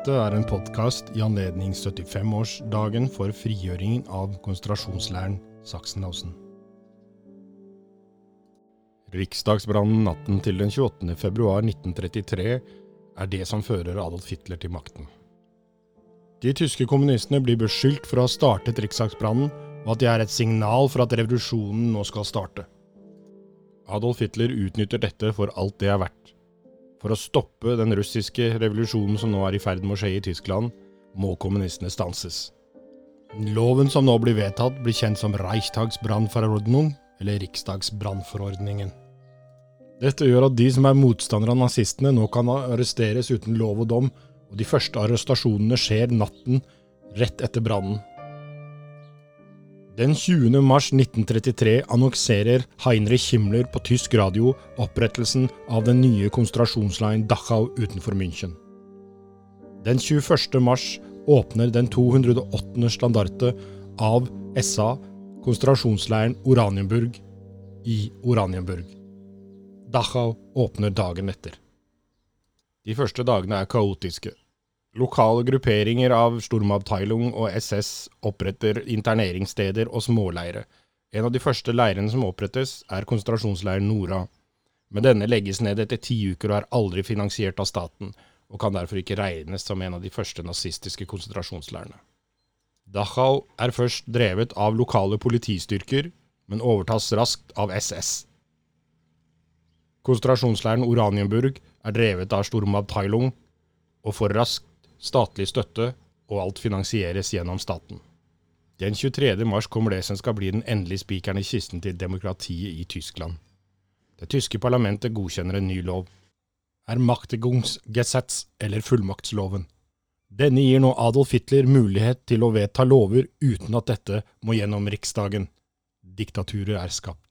Dette er en podkast i anledning 75-årsdagen for frigjøringen av konsentrasjonsleiren Sachsenhausen. Riksdagsbrannen natten til den 28. februar 1933 er det som fører Adolf Hitler til makten. De tyske kommunistene blir beskyldt for å ha startet riksdagsbrannen, og at de er et signal for at revolusjonen nå skal starte. Adolf Hitler utnytter dette for alt det er verdt. For å stoppe den russiske revolusjonen som nå er i ferd med å skje i Tyskland, må kommunistene stanses. Loven som nå blir vedtatt, blir kjent som Reichstagsbrandforordnung, eller Riksdagsbrannforordningen. Dette gjør at de som er motstandere av nazistene, nå kan arresteres uten lov og dom, og de første arrestasjonene skjer natten rett etter brannen. Den 20. mars 1933 annonserer Heinrich Himmler på tysk radio opprettelsen av den nye konsentrasjonsleiren Dachau utenfor München. Den 21. mars åpner den 208. standarte av SA konsentrasjonsleiren Oranienburg i Oranienburg. Dachau åpner dagen etter. De første dagene er kaotiske. Lokale grupperinger av Sturmabteilung og SS oppretter interneringssteder og småleire. En av de første leirene som opprettes, er konsentrasjonsleiren Nora. Men denne legges ned etter ti uker og er aldri finansiert av staten, og kan derfor ikke regnes som en av de første nazistiske konsentrasjonsleirene. Dachau er først drevet av lokale politistyrker, men overtas raskt av SS. Konsentrasjonsleiren Oranienburg er drevet av Sturmabteilung, og får raskt statlig støtte, og alt finansieres gjennom staten. Den 23. mars kommer det som skal bli den endelige spikeren i kisten til demokratiet i Tyskland. Det tyske parlamentet godkjenner en ny lov. Er Machtigungsgesetz, eller fullmaktsloven. Denne gir nå Adolf Hitler mulighet til å vedta lover uten at dette må gjennom Riksdagen. Diktaturet er skapt.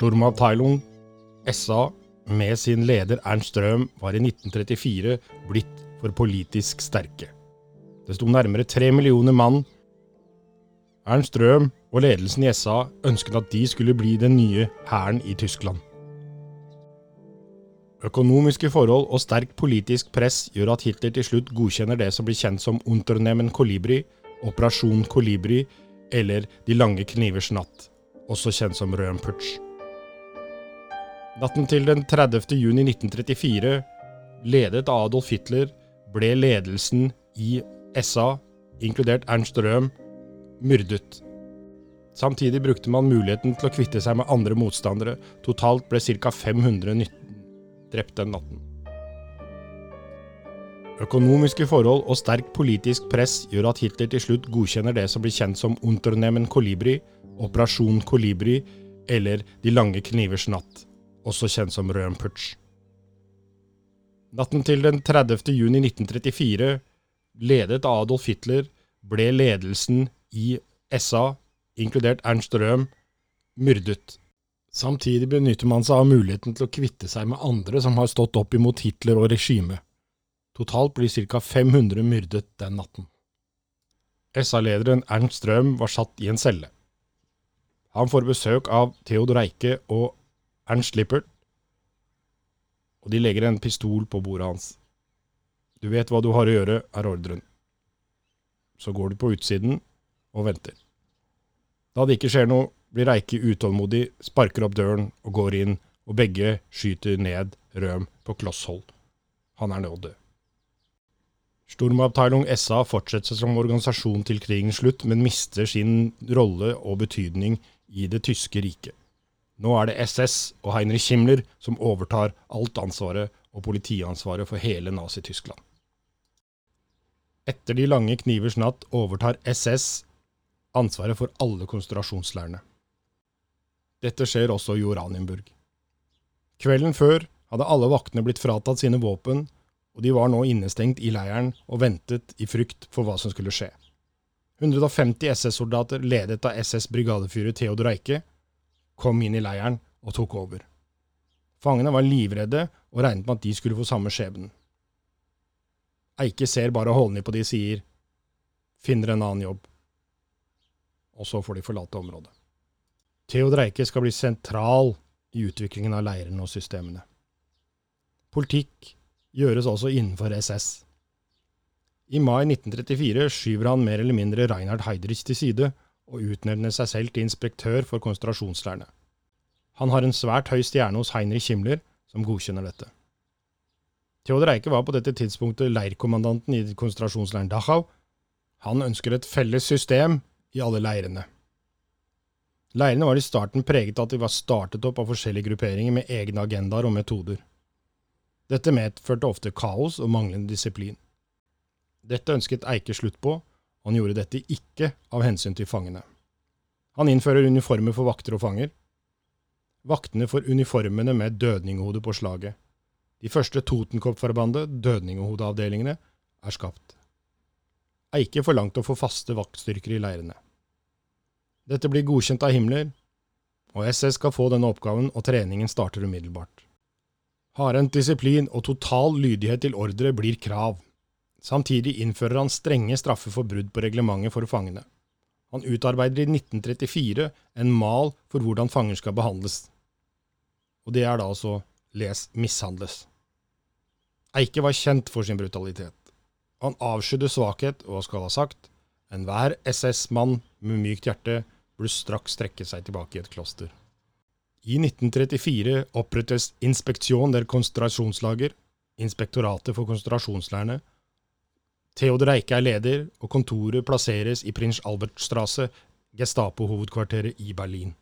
Sturmabteilung, SA, med sin leder Ernst Røhm, var i 1934 blitt for politisk sterke. Det sto nærmere tre millioner mann. Ernst Røhm og ledelsen i SA ønsket at de skulle bli den nye hæren i Tyskland. Økonomiske forhold og sterkt politisk press gjør at Hitler til slutt godkjenner det som blir kjent som Unternehmen Kolibri, Operasjon Kolibri eller De lange knivers natt, også kjent som Røhmputsch. Natten til den 30. juni 1934, ledet av Adolf Hitler, ble ledelsen i SA, inkludert Ernst Röhm, myrdet. Samtidig brukte man muligheten til å kvitte seg med andre motstandere. Totalt ble ca. 519 drept den natten. Økonomiske forhold og sterk politisk press gjør at Hitler til slutt godkjenner det som blir kjent som Unternehmen Kolibri, Operasjon Kolibri eller De lange knivers natt også kjent som Røhmputsch. Natten til den 30. juni 1934, ledet av Adolf Hitler, ble ledelsen i SA, inkludert Ernst Røhm, myrdet. Samtidig benytter man seg av muligheten til å kvitte seg med andre som har stått opp imot Hitler og regimet. Totalt blir ca. 500 myrdet den natten. SA-lederen Ernst Røhm var satt i en celle. Han får besøk av Theodor Eike og Ernst Lippert, og de legger en pistol på bordet hans. Du vet hva du har å gjøre, er ordren. Så går du på utsiden og venter. Da det ikke skjer noe, blir Eike utålmodig, sparker opp døren og går inn, og begge skyter ned Røm på kloss hold. Han er nå død. Stormabteilung SA fortsetter som organisasjon til krigens slutt, men mister sin rolle og betydning i det tyske riket. Nå er det SS og Heinrich Himmler som overtar alt ansvaret og politiansvaret for hele Nazi-Tyskland. Etter De lange knivers natt overtar SS ansvaret for alle konsentrasjonsleirene. Dette skjer også i Oranienburg. Kvelden før hadde alle vaktene blitt fratatt sine våpen, og de var nå innestengt i leiren og ventet i frykt for hva som skulle skje. 150 SS-soldater, ledet av SS-brigadefyrer Theodor Eike, kom inn i leiren og tok over. Fangene var livredde og regnet med at de skulle få samme skjebnen. Eike ser bare holdning på de sier finner en annen jobb. Og så får de forlate området. Theodor Eike skal bli sentral i utviklingen av leirene og systemene. Politikk gjøres også innenfor SS. I mai 1934 skyver han mer eller mindre Reinhard Heydrich til side og utnevner seg selv til inspektør for konsentrasjonsleirene. Han har en svært høy stjerne hos Heinrich Himmler, som godkjenner dette. Theodor Eike var på dette tidspunktet leirkommandanten i konsentrasjonsleiren Dachau. Han ønsker et felles system i alle leirene. Leirene var i starten preget av at de var startet opp av forskjellige grupperinger med egne agendaer og metoder. Dette medførte ofte kaos og manglende disiplin. Dette ønsket Eike slutt på, han gjorde dette ikke av hensyn til fangene. Han innfører uniformer for vakter og fanger. Vaktene får uniformene med dødninghode på slaget. De første Totenkopf-forbandet, dødninghodeavdelingene, er skapt. Eike forlangte å få faste vaktstyrker i leirene. Dette blir godkjent av Himmler, og SS skal få denne oppgaven, og treningen starter umiddelbart. Hardhendt disiplin og total lydighet til ordre blir krav. Samtidig innfører han strenge straffer for brudd på reglementet for fangene. Han utarbeider i 1934 en mal for hvordan fanger skal behandles. Og det er da altså les mishandles. Eike var kjent for sin brutalitet. Han avskydde svakhet og skal ha sagt enhver SS-mann med mykt hjerte burde straks strekke seg tilbake i et kloster. I 1934 opprettes Inspeksjon der konsentrasjonslager, Inspektoratet for konsentrasjonsleirene, Theodor Eike er leder, og kontoret plasseres i Prins Albertstrasse, Gestapo-hovedkvarteret i Berlin.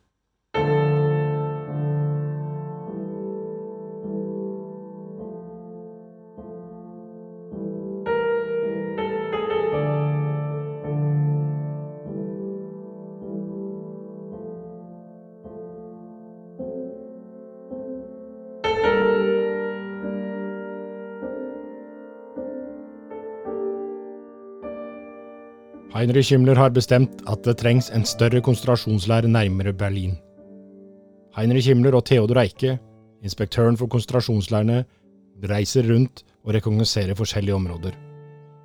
Heinrich Himmler har bestemt at det trengs en større konsentrasjonsleir nærmere Berlin. Heinrich Himmler og Theodor Eike, inspektøren for konsentrasjonsleirene, reiser rundt og rekognoserer forskjellige områder.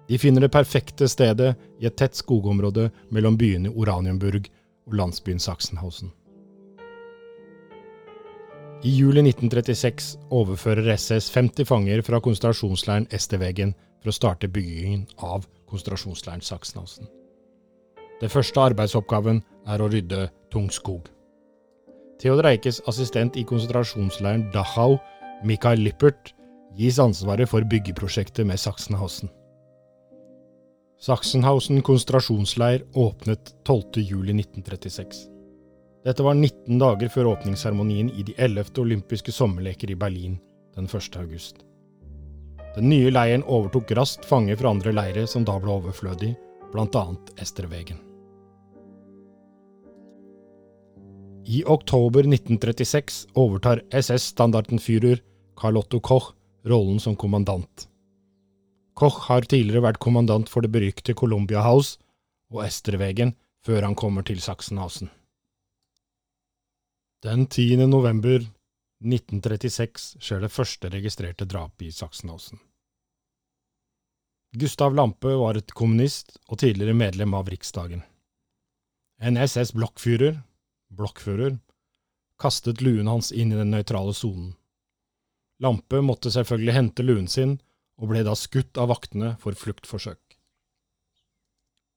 De finner det perfekte stedet i et tett skogområde mellom byene Oranienburg og landsbyen Sachsenhausen. I juli 1936 overfører SS 50 fanger fra konsentrasjonsleiren Estevegen for å starte byggingen av konsentrasjonsleiren Sachsenhausen. Den første arbeidsoppgaven er å rydde tung skog. Theodor Eikes assistent i konsentrasjonsleiren Dachau, Michael Lippert, gis ansvaret for byggeprosjektet med Sachsenhausen. Sachsenhausen konsentrasjonsleir åpnet 12.07.1936. Dette var 19 dager før åpningsseremonien i de 11. olympiske sommerleker i Berlin den 1. august. Den nye leiren overtok raskt fanger fra andre leire som da ble overflødig, bl.a. Estervegen. I oktober 1936 overtar SS-standartenführer Carl Otto Koch rollen som kommandant. Koch har tidligere vært kommandant for det berykte Columbia House og Estervegen før han kommer til Sachsenhausen. Den 10. november 1936 skjer det første registrerte drapet i Sachsenhausen. Gustav Lampe var et kommunist og tidligere medlem av Riksdagen. En SS-blokkfyrer blokkfører, kastet luen hans inn i den nøytrale sonen. Lampe måtte selvfølgelig hente luen sin, og ble da skutt av vaktene for fluktforsøk.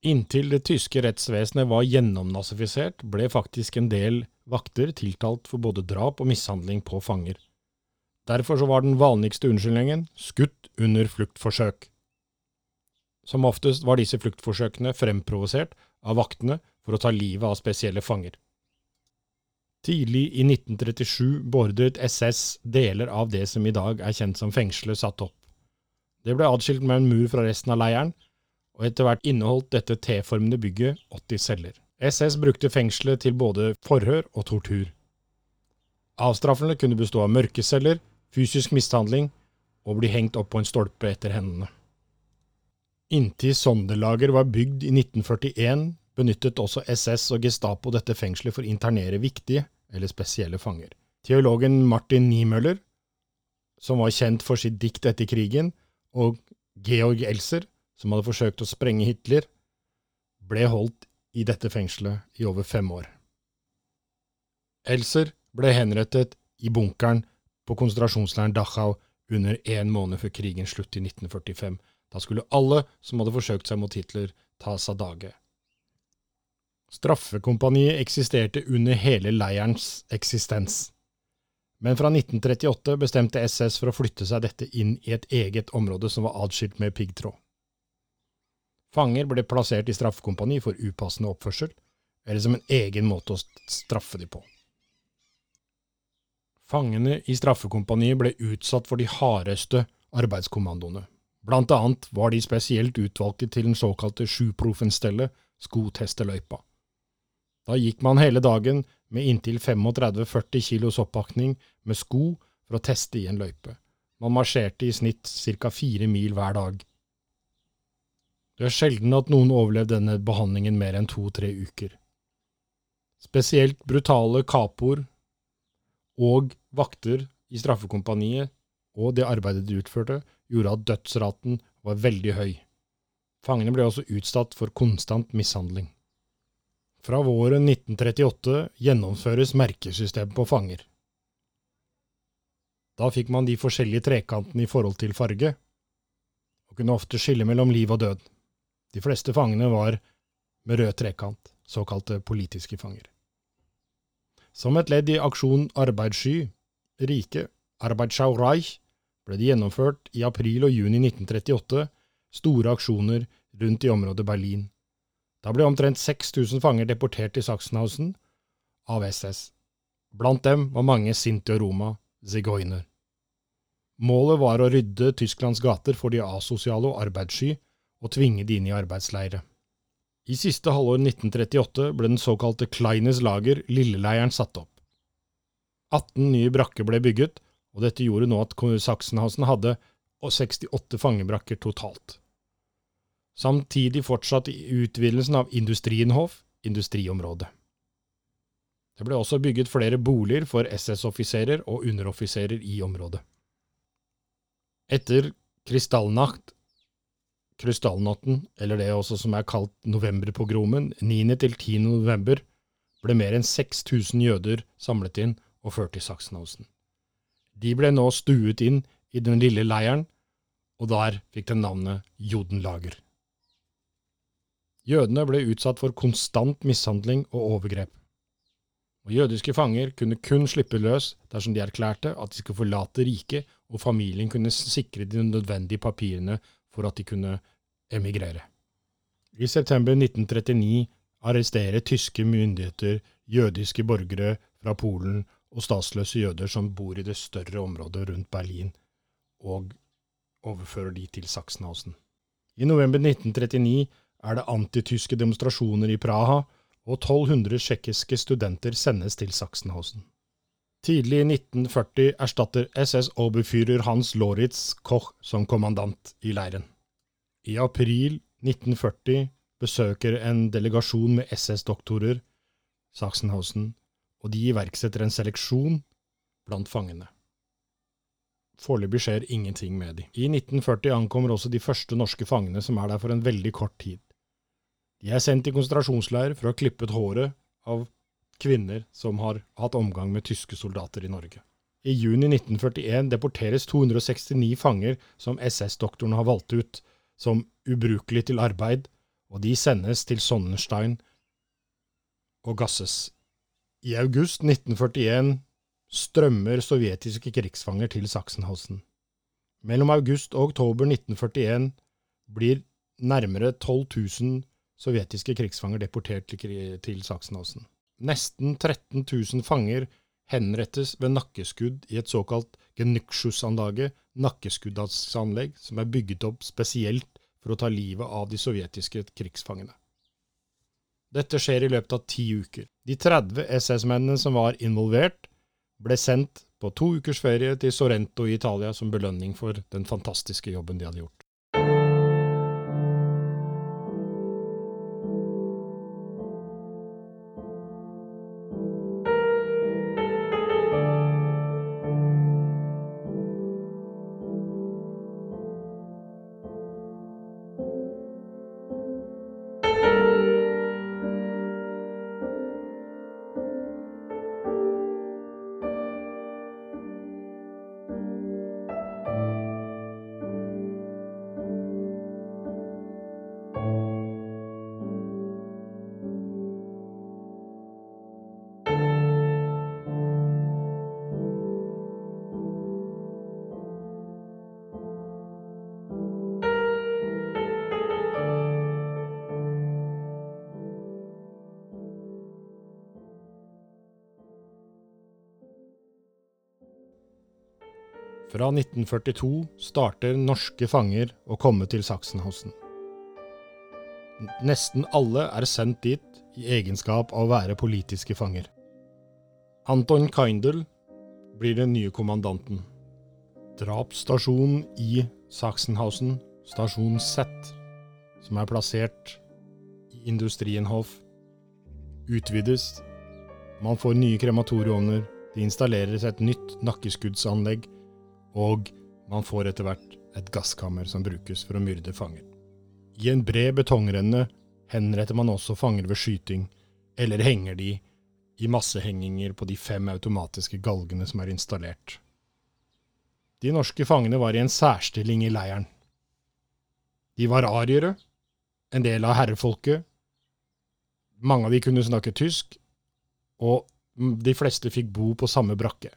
Inntil det tyske rettsvesenet var gjennomnazifisert, ble faktisk en del vakter tiltalt for både drap og mishandling på fanger. Derfor så var den vanligste unnskyldningen skutt under fluktforsøk. Som oftest var disse fluktforsøkene fremprovosert av vaktene for å ta livet av spesielle fanger. Tidlig i 1937 beordret SS deler av det som i dag er kjent som fengselet, satt opp. Det ble adskilt med en mur fra resten av leiren, og etter hvert inneholdt dette T-formede bygget 80 celler. SS brukte fengselet til både forhør og tortur. Avstraffene kunne bestå av mørkeceller, fysisk mishandling og bli hengt opp på en stolpe etter hendene. Inntil Sonderlager var bygd i 1941, benyttet også SS og Gestapo dette fengselet for å internere viktige eller spesielle fanger. Teologen Martin Niemöller, som var kjent for sitt dikt etter krigen, og Georg Elser, som hadde forsøkt å sprenge Hitler, ble holdt i dette fengselet i over fem år. Elser ble henrettet i bunkeren på konsentrasjonsleiren Dachau under én måned før krigens slutt i 1945. Da skulle alle som hadde forsøkt seg mot Hitler, tas av dage. Straffekompaniet eksisterte under hele leirens eksistens. Men fra 1938 bestemte SS for å flytte seg dette inn i et eget område som var adskilt med piggtråd. Fanger ble plassert i straffekompani for upassende oppførsel, eller som en egen måte å straffe dem på. Fangene i straffekompaniet ble utsatt for de hardeste arbeidskommandoene. Blant annet var de spesielt utvalgte til den såkalte sjuprofenstellet, skotesteløypa. Da gikk man hele dagen med inntil 35–40 kilos oppakning med sko for å teste i en løype. Man marsjerte i snitt ca. fire mil hver dag. Det er sjelden at noen overlevde denne behandlingen mer enn to–tre uker. Spesielt brutale kapoer og vakter i straffekompaniet og det arbeidet de utførte, gjorde at dødsraten var veldig høy. Fangene ble også utsatt for konstant mishandling. Fra våren 1938 gjennomføres merkesystem på fanger. Da fikk man de forskjellige trekantene i forhold til farge, og kunne ofte skille mellom liv og død. De fleste fangene var med rød trekant, såkalte politiske fanger. Som et ledd i aksjon Arbeidssky, Rike, Arbeidschau Reich, ble det gjennomført i april og juni 1938 store aksjoner rundt i området Berlin. Da ble omtrent 6000 fanger deportert til Sachsenhausen av SS. Blant dem var mange Sinti og Roma, zigoiner. Målet var å rydde Tysklands gater for de asosiale og arbeidssky, og tvinge de inn i arbeidsleire. I siste halvår 1938 ble den såkalte Kleines lager, Lilleleiren, satt opp. 18 nye brakker ble bygget, og dette gjorde nå at Sachsenhausen hadde 68 fangebrakker totalt. Samtidig fortsatte utvidelsen av Industrienhof, industriområdet. Det ble også bygget flere boliger for SS-offiserer og underoffiserer i området. Etter Kristallnacht, Krystallnatten, eller det også som er kalt novemberpogromen, 9.-10. november, ble mer enn 6000 jøder samlet inn og ført til Sachsenhausen. De ble nå stuet inn i den lille leiren, og der fikk den navnet Jodenlager. Jødene ble utsatt for konstant mishandling og overgrep. Og Jødiske fanger kunne kun slippe løs dersom de erklærte at de skulle forlate riket, og familien kunne sikre de nødvendige papirene for at de kunne emigrere. I september 1939 arresterer tyske myndigheter jødiske borgere fra Polen og statsløse jøder som bor i det større området rundt Berlin, og overfører de til Sachsenhausen. I november 1939 er det antityske demonstrasjoner i Praha, og 1200 tsjekkiske studenter sendes til Sachsenhausen. Tidlig i 1940 erstatter SS-oberführer Hans Loritz Koch som kommandant i leiren. I april 1940 besøker en delegasjon med SS-doktorer Sachsenhausen, og de iverksetter en seleksjon blant fangene. Foreløpig skjer ingenting med de. I 1940 ankommer også de første norske fangene, som er der for en veldig kort tid. De er sendt i konsentrasjonsleir for å ha klippet håret av kvinner som har hatt omgang med tyske soldater i Norge. I juni 1941 deporteres 269 fanger som SS-doktorene har valgt ut som ubrukelig til arbeid, og de sendes til Sonnenstein og gasses. I august 1941 strømmer sovjetiske krigsfanger til Sachsenhausen. Mellom august og oktober 1941 blir nærmere 12 000 sovjetiske krigsfanger deportert til Sachsenhausen. Nesten 13 000 fanger henrettes ved nakkeskudd i et såkalt Genykschussanlage, nakkeskuddsanlegg, som er bygget opp spesielt for å ta livet av de sovjetiske krigsfangene. Dette skjer i løpet av ti uker. De 30 SS-mennene som var involvert, ble sendt på to ukers ferie til Sorrento i Italia som belønning for den fantastiske jobben de hadde gjort. Fra 1942 starter norske fanger å komme til Sachsenhausen. Nesten alle er sendt dit i egenskap av å være politiske fanger. Anton Keindl blir den nye kommandanten. Drapsstasjonen i Sachsenhausen, stasjon Z, som er plassert i Industrienhof, utvides. Man får nye krematorieovner, det installeres et nytt nakkeskuddsanlegg, og man får etter hvert et gasskammer som brukes for å myrde fanger. I en bred betongrenne henretter man også fanger ved skyting, eller henger de i massehenginger på de fem automatiske galgene som er installert. De norske fangene var i en særstilling i leiren. De var ariere, en del av herrefolket. Mange av de kunne snakke tysk, og de fleste fikk bo på samme brakke.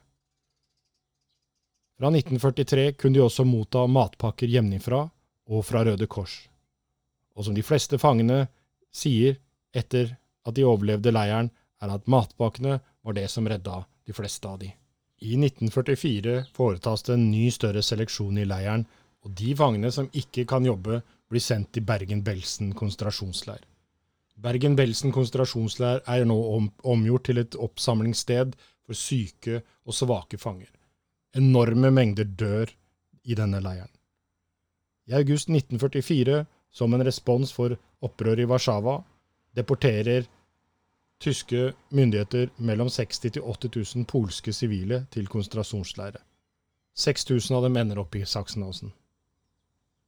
Fra 1943 kunne de også motta matpakker hjemmefra og fra Røde Kors. Og som de fleste fangene sier etter at de overlevde leiren, er at matpakkene var det som redda de fleste av de. I 1944 foretas det en ny større seleksjon i leiren, og de fangene som ikke kan jobbe, blir sendt til Bergen-Belsen konsentrasjonsleir. Bergen-Belsen konsentrasjonsleir er nå om, omgjort til et oppsamlingssted for syke og svake fanger. Enorme mengder dør i denne leiren. I august 1944, som en respons for opprøret i Warszawa, deporterer tyske myndigheter mellom 60 000 til 80 000 polske sivile til konsentrasjonsleirer. 6000 av dem ender opp i Sachsenhausen.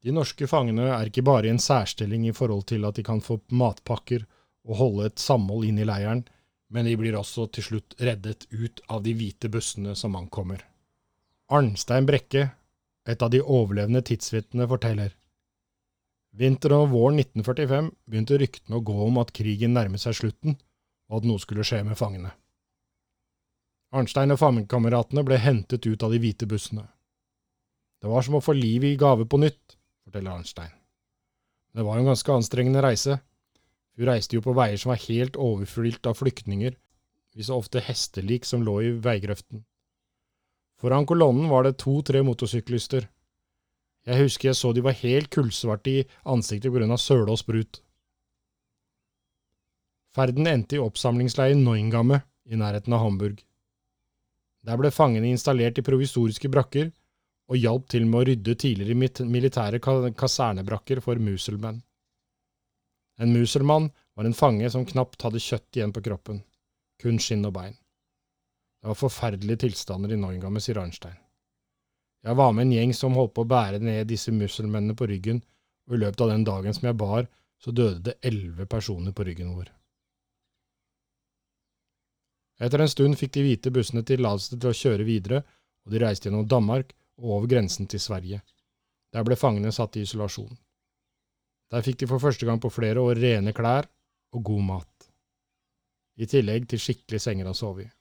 De norske fangene er ikke bare i en særstilling i forhold til at de kan få matpakker og holde et samhold inn i leiren, men de blir også til slutt reddet ut av de hvite bussene som ankommer. Arnstein Brekke, et av de overlevende tidsvitnene, forteller. Vinteren og våren 1945 begynte ryktene å gå om at krigen nærmet seg slutten, og at noe skulle skje med fangene. Arnstein og fangekameratene ble hentet ut av de hvite bussene. Det var som å få liv i gave på nytt, forteller Arnstein. Det var jo en ganske anstrengende reise. Hun reiste jo på veier som var helt overfylt av flyktninger, vi så ofte hestelik som lå i veigrøften. Foran kolonnen var det to–tre motorsyklister. Jeg husker jeg så de var helt kullsvarte i ansiktet på grunn av søle og sprut. Ferden endte i oppsamlingsleiren Neuengamme i nærheten av Hamburg. Der ble fangene installert i provisoriske brakker og hjalp til med å rydde tidligere militære kasernebrakker for muselmenn. En muselmann var en fange som knapt hadde kjøtt igjen på kroppen, kun skinn og bein. Det var forferdelige tilstander i Noingamme, sier Arnstein. Jeg var med en gjeng som holdt på å bære ned disse musselmennene på ryggen, og i løpet av den dagen som jeg bar, så døde det elleve personer på ryggen vår. Etter en stund fikk de hvite bussene tillatelse til å kjøre videre, og de reiste gjennom Danmark og over grensen til Sverige. Der ble fangene satt i isolasjon. Der fikk de for første gang på flere år rene klær og god mat, i tillegg til skikkelige senger å sove i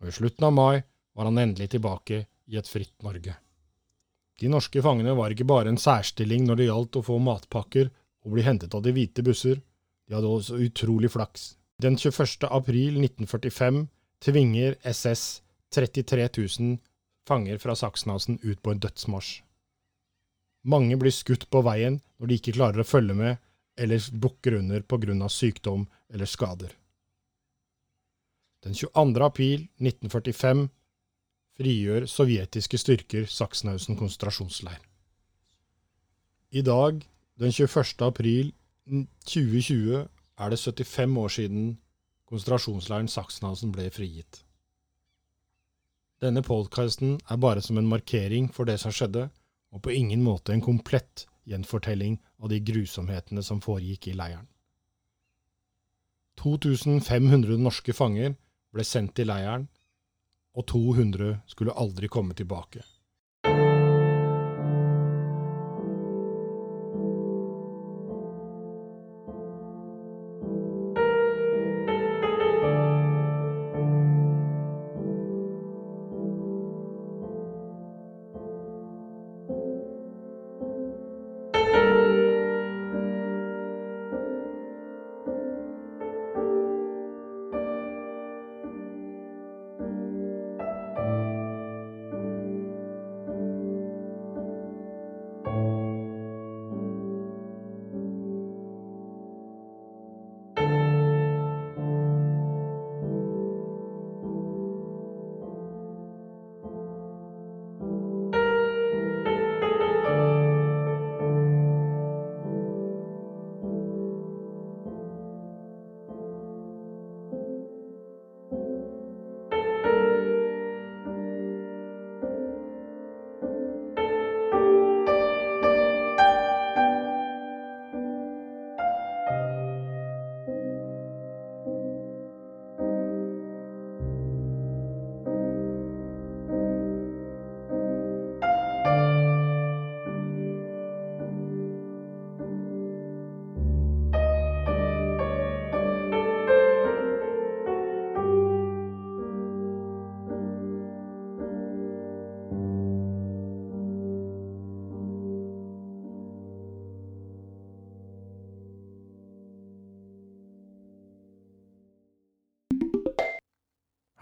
og i slutten av mai var han endelig tilbake i et fritt Norge. De norske fangene var ikke bare en særstilling når det gjaldt å få matpakker og bli hentet av de hvite busser, de hadde også utrolig flaks. Den 21. april 1945 tvinger SS 33 000 fanger fra Sachsenhausen ut på en dødsmarsj. Mange blir skutt på veien når de ikke klarer å følge med eller bukker under på grunn av sykdom eller skader. Den 22. april 1945 frigjør sovjetiske styrker Sachsenhausen konsentrasjonsleir. I dag, den 21. april 2020, er det 75 år siden konsentrasjonsleiren Sachsenhausen ble frigitt. Denne podkasten er bare som en markering for det som skjedde, og på ingen måte en komplett gjenfortelling av de grusomhetene som foregikk i leiren. 2500 norske fanger ble sendt til leiren, og 200 skulle aldri komme tilbake.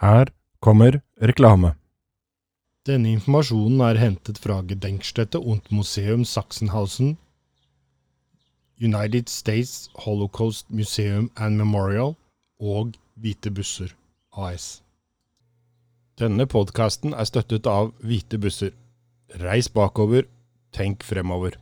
Her kommer reklame. Denne informasjonen er hentet fra Gedenkstätte und Museum Sachsenhausen, United States Holocaust Museum and Memorial og Hvite busser AS. Denne podkasten er støttet av Hvite busser. Reis bakover, tenk fremover.